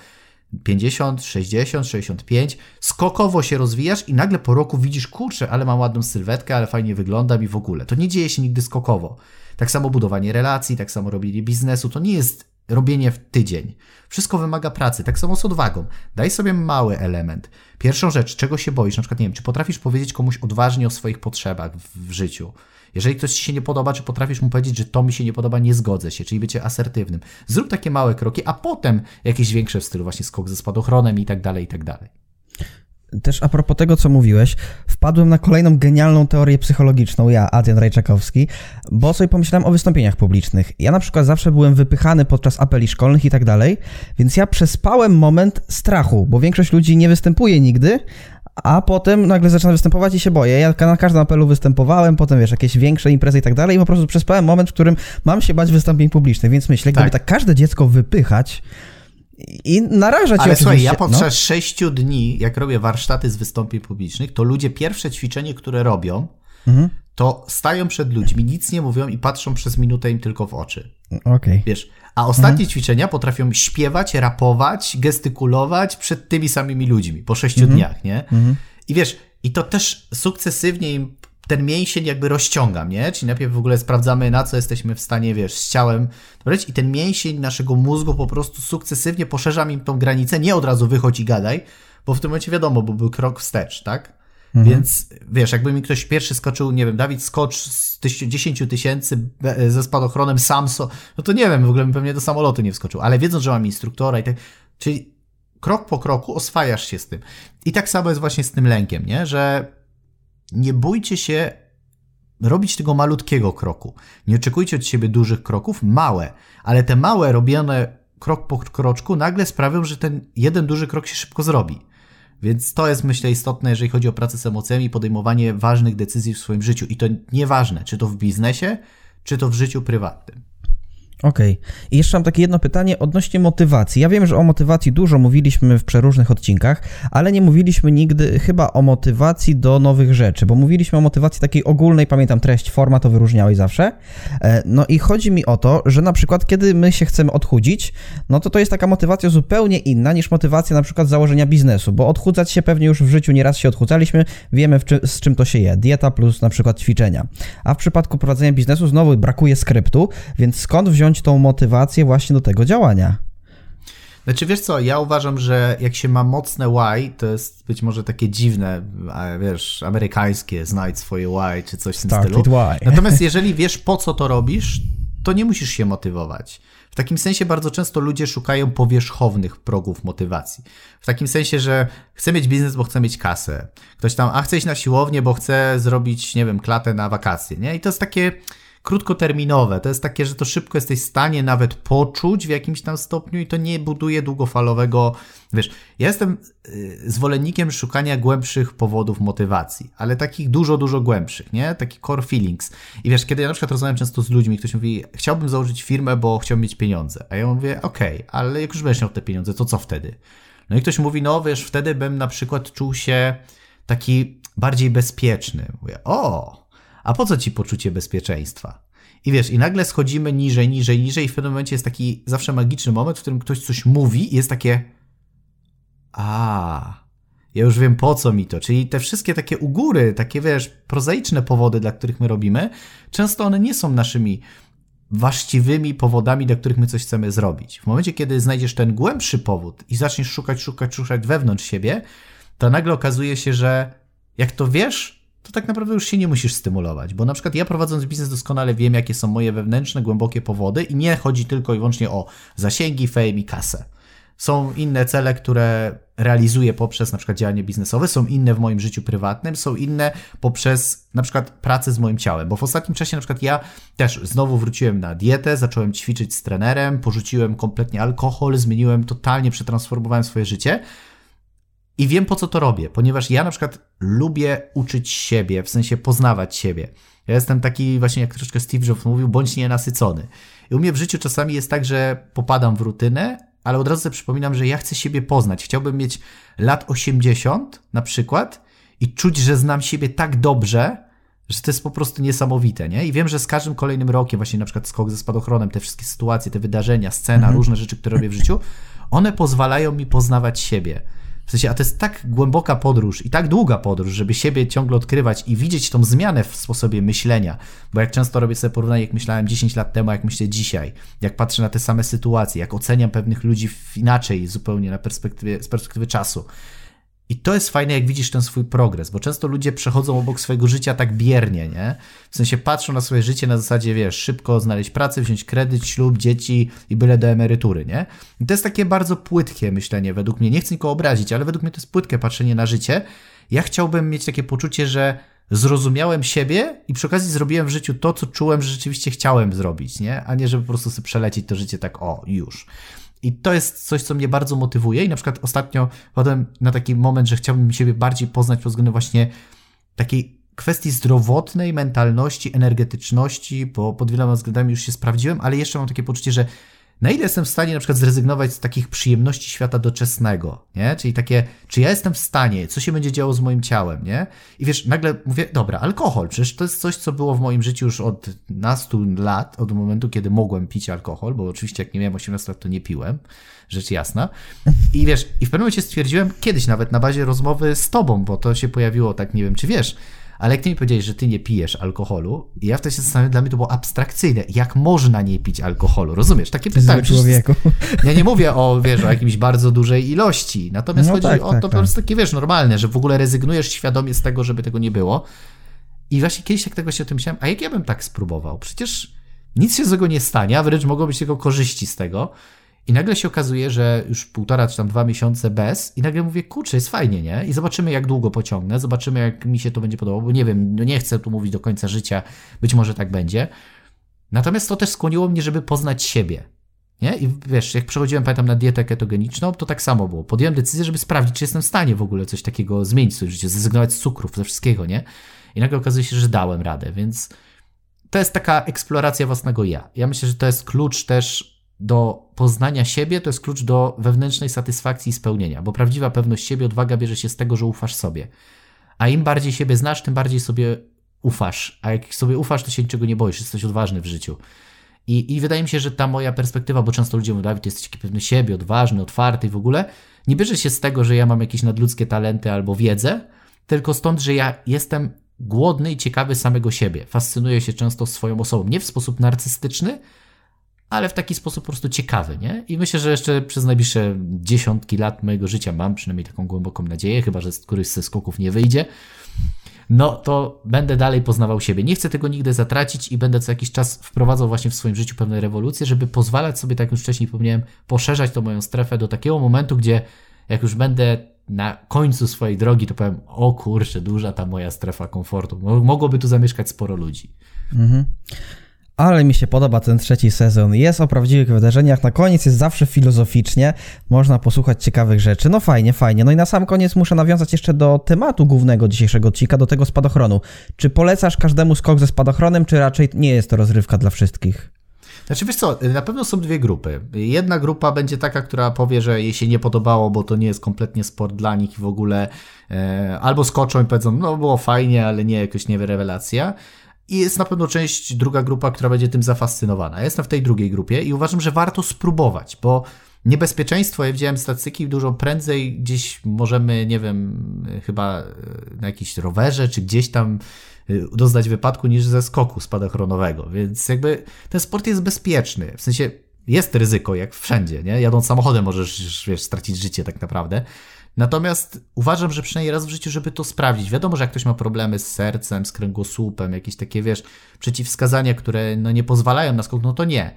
50, 60, 65, skokowo się rozwijasz i nagle po roku widzisz, kurczę, ale mam ładną sylwetkę, ale fajnie wyglądam i w ogóle. To nie dzieje się nigdy skokowo. Tak samo budowanie relacji, tak samo robienie biznesu, to nie jest robienie w tydzień. Wszystko wymaga pracy, tak samo z odwagą. Daj sobie mały element. Pierwszą rzecz, czego się boisz, na przykład nie wiem, czy potrafisz powiedzieć komuś odważnie o swoich potrzebach w, w życiu. Jeżeli ktoś ci się nie podoba, czy potrafisz mu powiedzieć, że to mi się nie podoba, nie zgodzę się, czyli bycie asertywnym. Zrób takie małe kroki, a potem jakieś większe w stylu właśnie skok ze spadochronem i tak dalej, i tak dalej. Też a propos tego, co mówiłeś, wpadłem na kolejną genialną teorię psychologiczną, ja, Adrian Rajczakowski, bo sobie pomyślałem o wystąpieniach publicznych. Ja na przykład zawsze byłem wypychany podczas apeli szkolnych i tak dalej, więc ja przespałem moment strachu, bo większość ludzi nie występuje nigdy, a potem nagle zaczyna występować i się boję. Ja na każdym apelu występowałem, potem wiesz, jakieś większe imprezy i tak dalej i po prostu przespałem moment, w którym mam się bać wystąpień publicznych, więc myślę, gdyby tak, tak każde dziecko wypychać, i narażać Ale słuchaj, ja podczas no. sześciu dni, jak robię warsztaty z wystąpień publicznych, to ludzie pierwsze ćwiczenie, które robią, mhm. to stają przed ludźmi, nic nie mówią i patrzą przez minutę im tylko w oczy. Okej. Okay. Wiesz, a ostatnie mhm. ćwiczenia potrafią śpiewać, rapować, gestykulować przed tymi samymi ludźmi po sześciu mhm. dniach, nie? Mhm. I wiesz, i to też sukcesywnie im ten mięsień jakby rozciągam, nie? Czyli najpierw w ogóle sprawdzamy, na co jesteśmy w stanie, wiesz, z ciałem i ten mięsień naszego mózgu po prostu sukcesywnie poszerzam im tą granicę, nie od razu wychodź i gadaj, bo w tym momencie wiadomo, bo był krok wstecz, tak? Mhm. Więc wiesz, jakby mi ktoś pierwszy skoczył, nie wiem, Dawid skocz z 10 tysięcy ze spadochronem Samso, no to nie wiem, w ogóle bym pewnie do samolotu nie wskoczył, ale wiedząc, że mam instruktora i tak, czyli krok po kroku oswajasz się z tym. I tak samo jest właśnie z tym lękiem, nie? Że nie bójcie się robić tego malutkiego kroku. Nie oczekujcie od siebie dużych kroków, małe, ale te małe robione krok po kroczku nagle sprawią, że ten jeden duży krok się szybko zrobi. Więc to jest myślę istotne, jeżeli chodzi o pracę z emocjami i podejmowanie ważnych decyzji w swoim życiu. I to nieważne, czy to w biznesie, czy to w życiu prywatnym. Okej. Okay. I jeszcze mam takie jedno pytanie odnośnie motywacji. Ja wiem, że o motywacji dużo mówiliśmy w przeróżnych odcinkach, ale nie mówiliśmy nigdy chyba o motywacji do nowych rzeczy, bo mówiliśmy o motywacji takiej ogólnej, pamiętam treść, forma to wyróżniałeś zawsze. E, no i chodzi mi o to, że na przykład kiedy my się chcemy odchudzić, no to to jest taka motywacja zupełnie inna niż motywacja na przykład założenia biznesu, bo odchudzać się pewnie już w życiu nieraz się odchudzaliśmy, wiemy z czym to się je, dieta plus na przykład ćwiczenia. A w przypadku prowadzenia biznesu znowu brakuje skryptu, więc skąd wziąć wziąć tą motywację właśnie do tego działania. Znaczy wiesz co, ja uważam, że jak się ma mocne why, to jest być może takie dziwne, wiesz, amerykańskie, znajdź swoje why, czy coś w tym Start stylu. Why. Natomiast jeżeli wiesz po co to robisz, to nie musisz się motywować. W takim sensie bardzo często ludzie szukają powierzchownych progów motywacji. W takim sensie, że chcę mieć biznes, bo chcę mieć kasę. Ktoś tam, a chce iść na siłownię, bo chce zrobić, nie wiem, klatę na wakacje, nie? I to jest takie krótkoterminowe. To jest takie, że to szybko jesteś w stanie nawet poczuć w jakimś tam stopniu i to nie buduje długofalowego. Wiesz, ja jestem y, zwolennikiem szukania głębszych powodów motywacji, ale takich dużo, dużo głębszych, nie? Taki core feelings. I wiesz, kiedy ja na przykład rozmawiam często z ludźmi, ktoś mówi, chciałbym założyć firmę, bo chciałbym mieć pieniądze. A ja mówię, okej, okay, ale jak już będziesz miał te pieniądze, to co wtedy? No i ktoś mówi, no wiesz, wtedy bym na przykład czuł się taki bardziej bezpieczny. Mówię, o, a po co ci poczucie bezpieczeństwa? I wiesz, i nagle schodzimy niżej, niżej, niżej, i w pewnym momencie jest taki zawsze magiczny moment, w którym ktoś coś mówi i jest takie. A, ja już wiem po co mi to. Czyli te wszystkie takie ugóry, takie wiesz, prozaiczne powody, dla których my robimy, często one nie są naszymi właściwymi powodami, dla których my coś chcemy zrobić. W momencie, kiedy znajdziesz ten głębszy powód i zaczniesz szukać, szukać, szukać wewnątrz siebie, to nagle okazuje się, że jak to wiesz, to tak naprawdę już się nie musisz stymulować, bo na przykład ja prowadząc biznes doskonale wiem, jakie są moje wewnętrzne, głębokie powody i nie chodzi tylko i wyłącznie o zasięgi, fame i kasę. Są inne cele, które realizuję poprzez na przykład działanie biznesowe, są inne w moim życiu prywatnym, są inne poprzez na przykład pracę z moim ciałem, bo w ostatnim czasie na przykład ja też znowu wróciłem na dietę, zacząłem ćwiczyć z trenerem, porzuciłem kompletnie alkohol, zmieniłem totalnie, przetransformowałem swoje życie, i wiem po co to robię, ponieważ ja na przykład lubię uczyć siebie, w sensie poznawać siebie. Ja jestem taki właśnie, jak troszkę Steve Jobs mówił, bądź nienasycony. I u mnie w życiu czasami jest tak, że popadam w rutynę, ale od razu sobie przypominam, że ja chcę siebie poznać. Chciałbym mieć lat 80 na przykład i czuć, że znam siebie tak dobrze, że to jest po prostu niesamowite, nie? I wiem, że z każdym kolejnym rokiem, właśnie na przykład skok ze spadochronem, te wszystkie sytuacje, te wydarzenia, scena, mhm. różne rzeczy, które robię w życiu, one pozwalają mi poznawać siebie. W sensie, a to jest tak głęboka podróż i tak długa podróż, żeby siebie ciągle odkrywać i widzieć tą zmianę w sposobie myślenia. Bo jak często robię sobie porównanie, jak myślałem 10 lat temu, jak myślę dzisiaj, jak patrzę na te same sytuacje, jak oceniam pewnych ludzi inaczej zupełnie na perspektywie, z perspektywy czasu. I to jest fajne, jak widzisz ten swój progres, bo często ludzie przechodzą obok swojego życia tak biernie, nie? W sensie patrzą na swoje życie na zasadzie, wiesz, szybko znaleźć pracę, wziąć kredyt, ślub, dzieci i byle do emerytury, nie? I to jest takie bardzo płytkie myślenie według mnie. Nie chcę nikogo obrazić, ale według mnie to jest płytkie patrzenie na życie. Ja chciałbym mieć takie poczucie, że zrozumiałem siebie i przy okazji zrobiłem w życiu to, co czułem, że rzeczywiście chciałem zrobić, nie? A nie, żeby po prostu sobie przelecieć to życie tak, o, już. I to jest coś, co mnie bardzo motywuje. I na przykład ostatnio wpadłem na taki moment, że chciałbym siebie bardziej poznać pod względem właśnie takiej kwestii zdrowotnej, mentalności, energetyczności, bo pod wieloma względami już się sprawdziłem, ale jeszcze mam takie poczucie, że na ile jestem w stanie na przykład zrezygnować z takich przyjemności świata doczesnego, nie? Czyli takie, czy ja jestem w stanie, co się będzie działo z moim ciałem, nie? I wiesz, nagle mówię, dobra, alkohol, przecież to jest coś, co było w moim życiu już od nastu lat, od momentu, kiedy mogłem pić alkohol, bo oczywiście jak nie miałem 18 lat, to nie piłem, rzecz jasna. I wiesz, i w pewnym momencie stwierdziłem, kiedyś nawet na bazie rozmowy z tobą, bo to się pojawiło, tak nie wiem, czy wiesz, ale jak ty mi powiedziałeś, że ty nie pijesz alkoholu, ja wtedy się zastanawiam, dla mnie to było abstrakcyjne. Jak można nie pić alkoholu? Rozumiesz? Takie pytanie. człowieku. Ja nie mówię o, wiesz, o jakimś bardzo dużej ilości. Natomiast no chodzi tak, o tak, to tak. po prostu takie, wiesz, normalne, że w ogóle rezygnujesz świadomie z tego, żeby tego nie było. I właśnie kiedyś jak tego się o tym myślałem, a jak ja bym tak spróbował? Przecież nic się z tego nie stanie, a wręcz mogą być tylko korzyści z tego. I nagle się okazuje, że już półtora czy tam dwa miesiące bez, i nagle mówię, kurczę, jest fajnie, nie? I zobaczymy, jak długo pociągnę, zobaczymy, jak mi się to będzie podobało, bo nie wiem, no nie chcę tu mówić do końca życia, być może tak będzie. Natomiast to też skłoniło mnie, żeby poznać siebie. Nie? I wiesz, jak przechodziłem, pamiętam, na dietę ketogeniczną, to tak samo było. Podjąłem decyzję, żeby sprawdzić, czy jestem w stanie w ogóle coś takiego zmienić w swoim życiu, zrezygnować z cukrów, ze wszystkiego, nie? I nagle okazuje się, że dałem radę, więc to jest taka eksploracja własnego ja. Ja myślę, że to jest klucz też do poznania siebie to jest klucz do wewnętrznej satysfakcji i spełnienia, bo prawdziwa pewność siebie, odwaga bierze się z tego, że ufasz sobie. A im bardziej siebie znasz, tym bardziej sobie ufasz. A jak sobie ufasz, to się niczego nie boisz, jesteś odważny w życiu. I, I wydaje mi się, że ta moja perspektywa, bo często ludzie mówią, Dawid, jesteś taki pewny siebie, odważny, otwarty i w ogóle, nie bierze się z tego, że ja mam jakieś nadludzkie talenty albo wiedzę, tylko stąd, że ja jestem głodny i ciekawy samego siebie. Fascynuję się często swoją osobą. Nie w sposób narcystyczny, ale w taki sposób po prostu ciekawy, nie? I myślę, że jeszcze przez najbliższe dziesiątki lat mojego życia mam przynajmniej taką głęboką nadzieję, chyba że któryś ze skoków nie wyjdzie, no to będę dalej poznawał siebie. Nie chcę tego nigdy zatracić i będę co jakiś czas wprowadzał właśnie w swoim życiu pewne rewolucje, żeby pozwalać sobie, tak jak już wcześniej wspomniałem, poszerzać tą moją strefę do takiego momentu, gdzie jak już będę na końcu swojej drogi, to powiem, o kurczę, duża ta moja strefa komfortu. Mogłoby tu zamieszkać sporo ludzi. Mhm. Ale mi się podoba ten trzeci sezon. Jest o prawdziwych wydarzeniach. Na koniec jest zawsze filozoficznie. Można posłuchać ciekawych rzeczy. No fajnie, fajnie. No i na sam koniec muszę nawiązać jeszcze do tematu głównego dzisiejszego odcinka, do tego spadochronu. Czy polecasz każdemu skok ze spadochronem, czy raczej nie jest to rozrywka dla wszystkich? Znaczy wiesz co, na pewno są dwie grupy. Jedna grupa będzie taka, która powie, że jej się nie podobało, bo to nie jest kompletnie sport dla nich i w ogóle e, albo skoczą i powiedzą, no było fajnie, ale nie jakoś nie rewelacja. I jest na pewno część, druga grupa, która będzie tym zafascynowana. Ja jestem w tej drugiej grupie i uważam, że warto spróbować, bo niebezpieczeństwo, ja widziałem statystyki, dużo prędzej gdzieś możemy, nie wiem, chyba e, na jakimś rowerze, czy gdzieś tam e, doznać wypadku niż ze skoku spadochronowego, więc jakby ten sport jest bezpieczny, w sensie jest ryzyko, jak wszędzie, nie? Jadąc samochodem możesz, wiesz, stracić życie tak naprawdę. Natomiast uważam, że przynajmniej raz w życiu, żeby to sprawdzić. Wiadomo, że jak ktoś ma problemy z sercem, z kręgosłupem, jakieś takie, wiesz, przeciwwskazania, które no, nie pozwalają na skok, no to nie.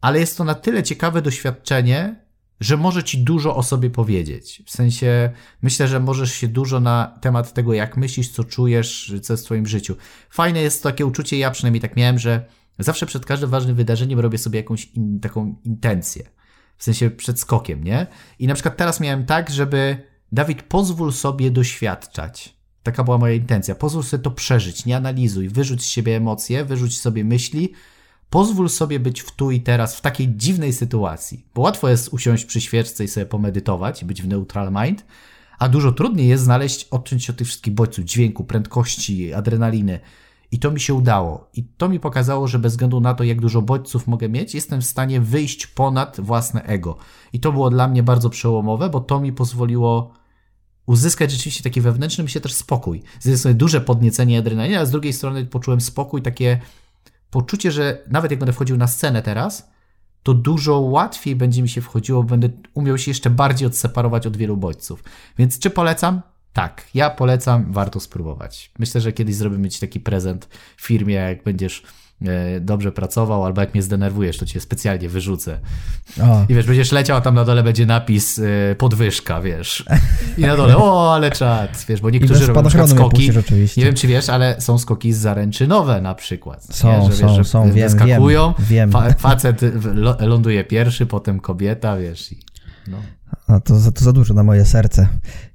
Ale jest to na tyle ciekawe doświadczenie, że może ci dużo o sobie powiedzieć. W sensie, myślę, że możesz się dużo na temat tego, jak myślisz, co czujesz, co jest w twoim życiu. Fajne jest takie uczucie, ja przynajmniej tak miałem, że zawsze przed każdym ważnym wydarzeniem robię sobie jakąś in, taką intencję. W sensie przed skokiem, nie? I na przykład teraz miałem tak, żeby Dawid, pozwól sobie doświadczać. Taka była moja intencja. Pozwól sobie to przeżyć, nie analizuj, wyrzuć z siebie emocje, wyrzuć sobie myśli, pozwól sobie być w tu i teraz, w takiej dziwnej sytuacji. Bo łatwo jest usiąść przy świeczce i sobie pomedytować być w neutral mind, a dużo trudniej jest znaleźć, odciąć się od tych wszystkich bodźców, dźwięku, prędkości, adrenaliny. I to mi się udało. I to mi pokazało, że bez względu na to, jak dużo bodźców mogę mieć, jestem w stanie wyjść ponad własne ego. I to było dla mnie bardzo przełomowe, bo to mi pozwoliło uzyskać rzeczywiście taki wewnętrzny, myślę też spokój. Z jednej strony duże podniecenie adrenaliny, a z drugiej strony poczułem spokój, takie poczucie, że nawet jak będę wchodził na scenę teraz, to dużo łatwiej będzie mi się wchodziło, będę umiał się jeszcze bardziej odseparować od wielu bodźców. Więc czy polecam? Tak, ja polecam, warto spróbować. Myślę, że kiedyś zrobimy Ci taki prezent w firmie, jak będziesz e, dobrze pracował, albo jak mnie zdenerwujesz, to cię specjalnie wyrzucę. O. I wiesz, będziesz leciał, a tam na dole będzie napis y, podwyżka, wiesz. I na dole, o, ale czad, wiesz, bo niektórzy robią na przykład skoki, nie wiem czy wiesz, ale są skoki zaręczynowe na przykład. Są, nie? Że, są, wiesz, że są, wiem, wiem, wiem. facet ląduje pierwszy, potem kobieta, wiesz, i no. No to, za, to za dużo na moje serce.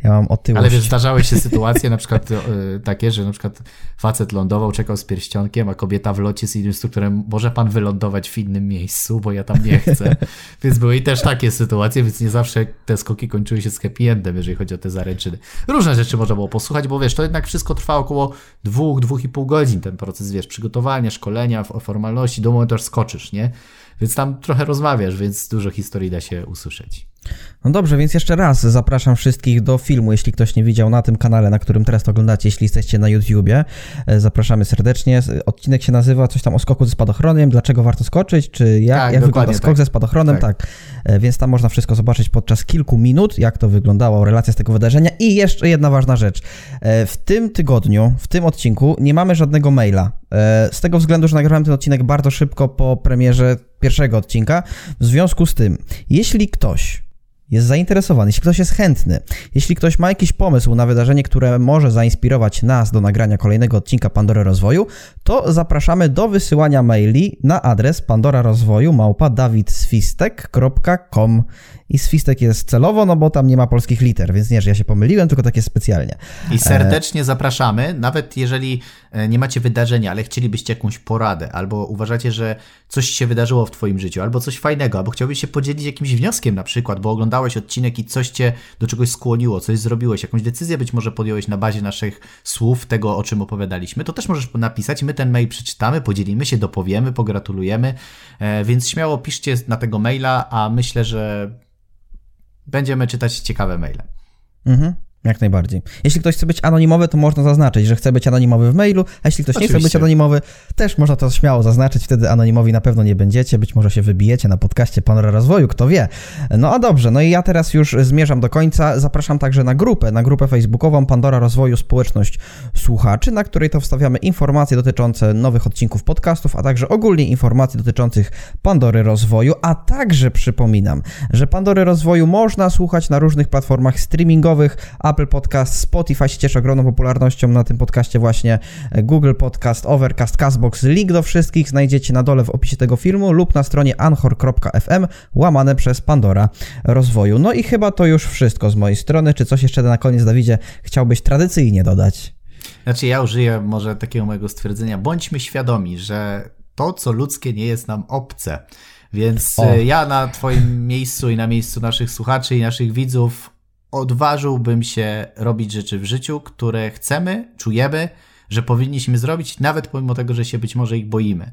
Ja mam otyłość. Ale wiesz, zdarzały się sytuacje na przykład y, takie, że na przykład facet lądował, czekał z pierścionkiem, a kobieta w locie z instruktorem, może pan wylądować w innym miejscu, bo ja tam nie chcę. więc były i też takie sytuacje, więc nie zawsze te skoki kończyły się z happy endem, jeżeli chodzi o te zaręczyny. Różne rzeczy można było posłuchać, bo wiesz, to jednak wszystko trwa około dwóch, dwóch i pół godzin ten proces, wiesz, przygotowania, szkolenia, formalności, do momentu aż skoczysz, nie? Więc tam trochę rozmawiasz, więc dużo historii da się usłyszeć. No dobrze, więc jeszcze raz zapraszam wszystkich do filmu, jeśli ktoś nie widział na tym kanale, na którym teraz to oglądacie, jeśli jesteście na YouTubie. E, zapraszamy serdecznie. Odcinek się nazywa coś tam o skoku ze spadochronem, dlaczego warto skoczyć, czy jak, tak, jak wygląda skok tak. ze spadochronem, tak. tak. E, więc tam można wszystko zobaczyć podczas kilku minut, jak to wyglądało, relacja z tego wydarzenia. I jeszcze jedna ważna rzecz. E, w tym tygodniu, w tym odcinku nie mamy żadnego maila. Z tego względu, że nagrałem ten odcinek bardzo szybko po premierze pierwszego odcinka. W związku z tym, jeśli ktoś jest zainteresowany, jeśli ktoś jest chętny, jeśli ktoś ma jakiś pomysł na wydarzenie, które może zainspirować nas do nagrania kolejnego odcinka Pandory Rozwoju, to zapraszamy do wysyłania maili na adres pandora rozwoju małpa dawidswistek.com i swistek jest celowo, no bo tam nie ma polskich liter, więc nie, że ja się pomyliłem, tylko takie specjalnie. I serdecznie e... zapraszamy, nawet jeżeli e, nie macie wydarzenia, ale chcielibyście jakąś poradę, albo uważacie, że coś się wydarzyło w twoim życiu, albo coś fajnego, albo chciałbyś się podzielić jakimś wnioskiem na przykład, bo oglądałeś odcinek i coś cię do czegoś skłoniło, coś zrobiłeś, jakąś decyzję być może podjąłeś na bazie naszych słów, tego o czym opowiadaliśmy, to też możesz napisać, my ten mail przeczytamy, podzielimy się, dopowiemy, pogratulujemy, e, więc śmiało piszcie na tego maila, a myślę, że będziemy czytać ciekawe maile. Mhm. Jak najbardziej. Jeśli ktoś chce być anonimowy, to można zaznaczyć, że chce być anonimowy w mailu, a jeśli ktoś Oczywiście. nie chce być anonimowy, też można to śmiało zaznaczyć, wtedy anonimowi na pewno nie będziecie, być może się wybijecie na podcaście Panora Rozwoju, kto wie. No a dobrze, no i ja teraz już zmierzam do końca. Zapraszam także na grupę, na grupę facebookową Pandora Rozwoju Społeczność Słuchaczy, na której to wstawiamy informacje dotyczące nowych odcinków podcastów, a także ogólnie informacji dotyczących Pandory Rozwoju, a także przypominam, że Pandory Rozwoju można słuchać na różnych platformach streamingowych, a Apple Podcast, Spotify się cieszy ogromną popularnością na tym podcaście właśnie, e, Google Podcast, Overcast, Castbox. Link do wszystkich znajdziecie na dole w opisie tego filmu lub na stronie anchor.fm łamane przez Pandora Rozwoju. No i chyba to już wszystko z mojej strony. Czy coś jeszcze na koniec, Dawidzie, chciałbyś tradycyjnie dodać? Znaczy ja użyję może takiego mojego stwierdzenia. Bądźmy świadomi, że to, co ludzkie, nie jest nam obce. Więc o. E, ja na Twoim miejscu i na miejscu naszych słuchaczy i naszych widzów odważyłbym się robić rzeczy w życiu, które chcemy, czujemy, że powinniśmy zrobić, nawet pomimo tego, że się być może ich boimy.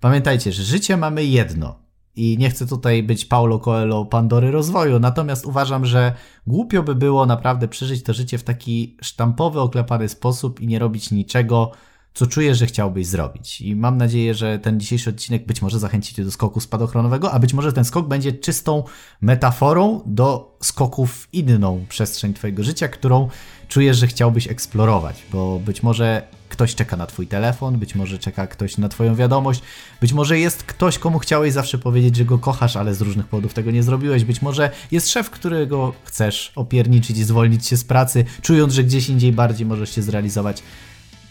Pamiętajcie, że życie mamy jedno. I nie chcę tutaj być Paulo Coelho Pandory rozwoju, natomiast uważam, że głupio by było naprawdę przeżyć to życie w taki sztampowy, oklepany sposób i nie robić niczego, co czujesz, że chciałbyś zrobić. I mam nadzieję, że ten dzisiejszy odcinek być może zachęci cię do skoku spadochronowego, a być może ten skok będzie czystą metaforą do skoku w inną przestrzeń twojego życia, którą czujesz, że chciałbyś eksplorować, bo być może ktoś czeka na twój telefon, być może czeka ktoś na twoją wiadomość, być może jest ktoś, komu chciałeś zawsze powiedzieć, że go kochasz, ale z różnych powodów tego nie zrobiłeś, być może jest szef, którego chcesz opierniczyć i zwolnić się z pracy, czując, że gdzieś indziej bardziej możesz się zrealizować.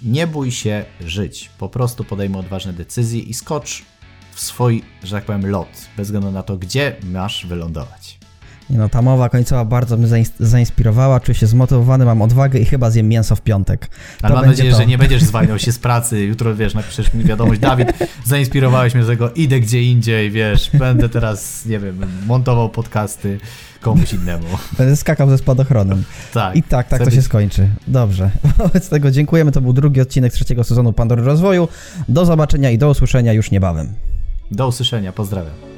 Nie bój się żyć, po prostu podejmij odważne decyzje i skocz w swój, że tak powiem, lot, bez względu na to, gdzie masz wylądować. Nie no, ta mowa końcowa bardzo mnie zains- zainspirowała, czuję się zmotywowany, mam odwagę i chyba zjem mięso w piątek. Ale mam nadzieję, to. że nie będziesz zwalniał się z pracy, jutro, wiesz, napiszesz mi wiadomość, Dawid, zainspirowałeś mnie do tego, idę gdzie indziej, wiesz, będę teraz, nie wiem, montował podcasty komuś innemu. Będę skakał ze spadochronem. Tak. I tak, tak to być... się skończy. Dobrze. Wobec tego dziękujemy, to był drugi odcinek trzeciego sezonu Pandory Rozwoju. Do zobaczenia i do usłyszenia już niebawem. Do usłyszenia, pozdrawiam.